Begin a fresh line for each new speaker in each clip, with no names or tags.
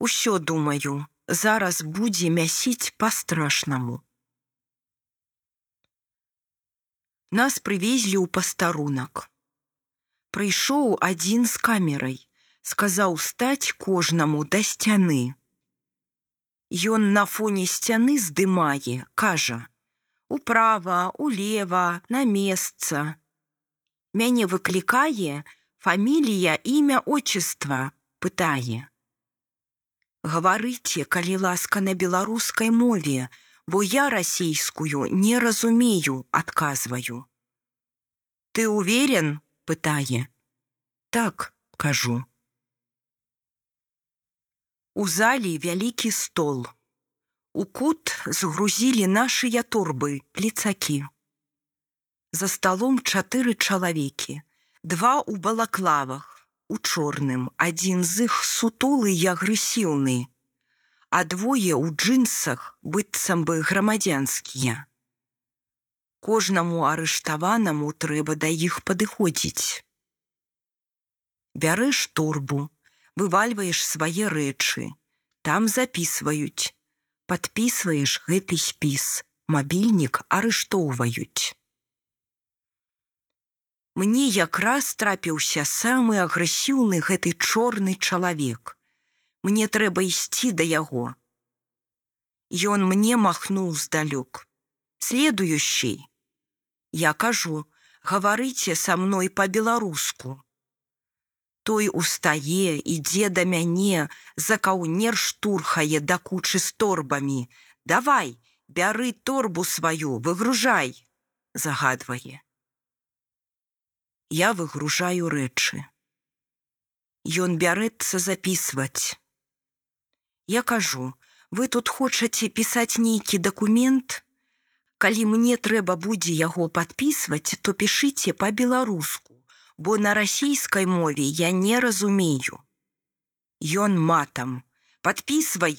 Усё думаю, зараз будзе мясіць па-страшнаму. Нас прывезлі ў пастарунак. Прыйшоў адзін з камерай, сказаў стаць кожнаму да сцяны. Ён на фоне сцяны здымае, кажа: управа, улева, на месца. Мяне выклікае, фамілія, імя отчыства, пытае. Гаварыце, калі ласка на беларускай мове, бо я расійскую не разумею, адказваю. Ты уверен, пытае. Так, кажу. У залі вялікі стол. У кут згрузілі нашыя торбы, плецакі. За сталом чатыры чалавекі, два ў балаклавах, у чорным, адзін з іх сутулы і агрэсіўны, а двое ў джинсах быццам бы грамадзянскія. Кожнаму арыштаванаму трэба да іх падыходзіць. Бярэш торбу, вывальваеш свае рэчы, там записываюць, подписываеш гэты спіс, мабільнік арыштоўваюць. Мне якраз трапіўся самы агрэсіўны гэты чорны чалавек. Мне трэба ісці да яго. Ён мне махнуў здалёк. Следующий. Я кажу, гаварыце са мной па-беларуску той устае, ідзе да мяне, за каўнер штурхае да кучы з торбамі. Давай, бяры торбу сваю, выгружай, загадвае. Я выгружаю рэчы. Ён бярэцца записываць. Я кажу, вы тут хочаце пісаць нейкі дакумент? Калі мне трэба будзе яго падпісваць, то пішыце па-беларуску бо на расійскай мове я не разумею. Ён матам, подписывай.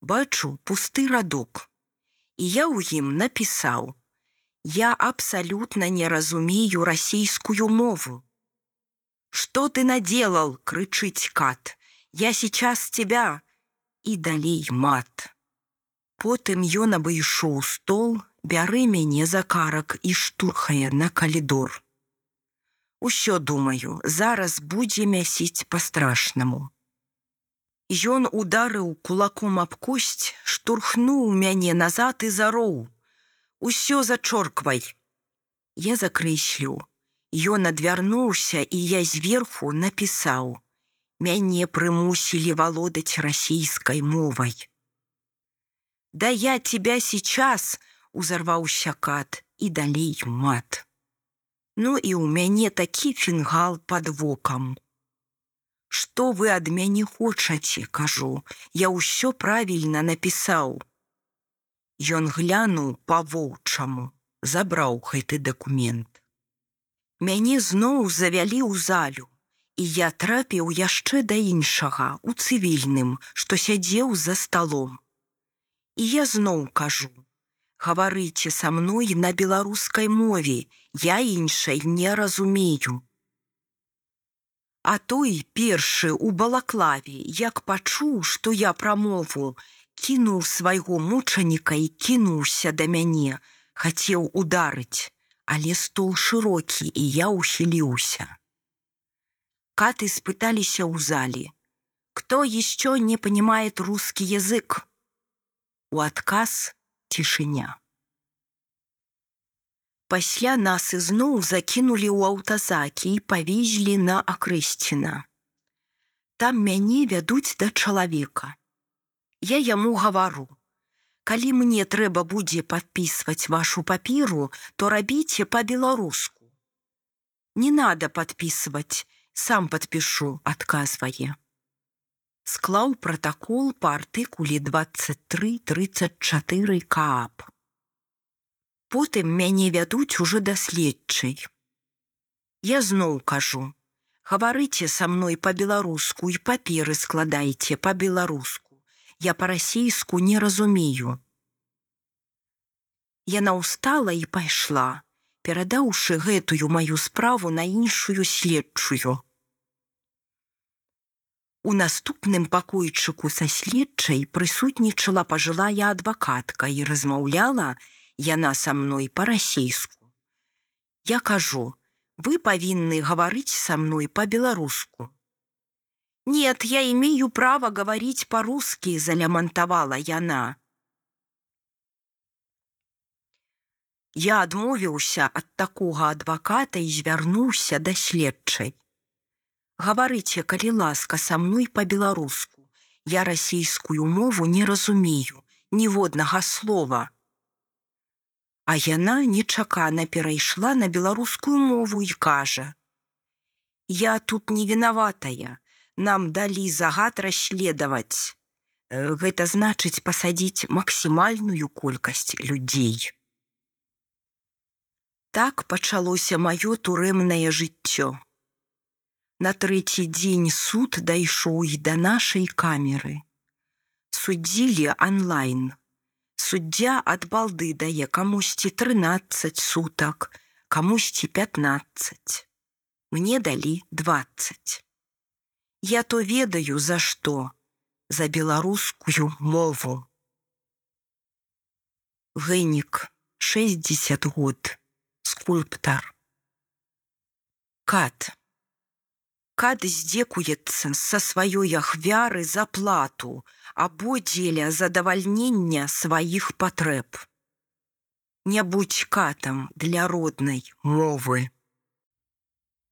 Бачу пусты радок. І я ў ім напісаў: Я абсалютна не разумею расійскую мову. Что ты наделал, крычыць кат. Я сейчас тебя і далей мат. Потым ён абышоў стол, бяры мяне за карак і штурхае на калідор. Усё думаю, зараз будзе мясіць па-страшнаму. Ён ударыў кулаком аб косць, штурхнуў мяне назад і зароў. Усё зачорквай. Я закрэслю. Ён адвярнуўся і я зверху напісаў: Мяне прымусілі валодаць расійскай мовай. Да я тебя сейчас узарваўся кат і далей мат. Ну і ў мяне такі фінгал под вокам. Што вы ад мяне хочаце, кажу, я ўсё правільна напісаў. Ён глянуў па-воўчаму, забраў гэты дакумент. Мяне зноў завялі ў залю, і я трапіў яшчэ да іншага у цывільным, што сядзеў за сталом. І я зноў кажу: гаварыце са мной на беларускай мове, я іншай не разумею. А той першы у балаклаве, як пачуў, што я прамову, кінуў свайго мучаніка і кінуўся да мяне, хацеў ударыць, але стол шырокі і я ухіліўся. Каты спыталіся ў залі: Кто еще не понимает русский язык? У адказ цішыня. Пасля нас ізноў закінулі ў аўтазакі і павезлі на акрэсціна. Там мяне вядуць да чалавека. Я яму гавару: Калі мне трэба будзе падпісваць вашу папіру, то рабіце па-беларуску. Не надо падпісваць, сам падпішу, адказвае склаў пратакол па артыкуле 2334 каап. Потым мяне вядуць ужо даследчай. Я зноў кажу: гаварыце са мной па-беларуску і паперы складайце па-беларуску. Я па-расійску не разумею. Яна ўстала і пайшла, перадаўшы гэтую маю справу на іншую следчую. У наступным пакойчыку са следчай прысутнічала пажылая адвакатка і размаўляла яна са мной па-расейску. Я кажу: вы павінны гаварыць са мной па-беларуску. Нет, я имею право говорить по-русски, залямантавала яна. Я адмовіўся ад такога адваката і звярнуўся да следчай. Гаварыце, калі ласка са мной па-беларуску. Я расійскую мову не разумею, ніводнага слова. А яна нечакана перайшла на беларускую мову і кажа: « Я тут не вінаватая, нам далі загад расследаваць. Гэта значыць пасадзіць максімальную колькасць людзей. Так пачалося маё турэмнае жыццё. На трэці дзень суд дайшоў і да нашай камеры. Суддзілі онлайн. Суддзя ад балды дае камусьці 13 сутак, камусьці 15. Мне далі 20. Я то ведаю за што, за беларускую мову. Гэнік 60 год, скульптар. Кат кад здзекуецца са сваёй ахвяры за плату або дзеля задавальнення сваіх патрэб. Не будь катам для роднай мовы.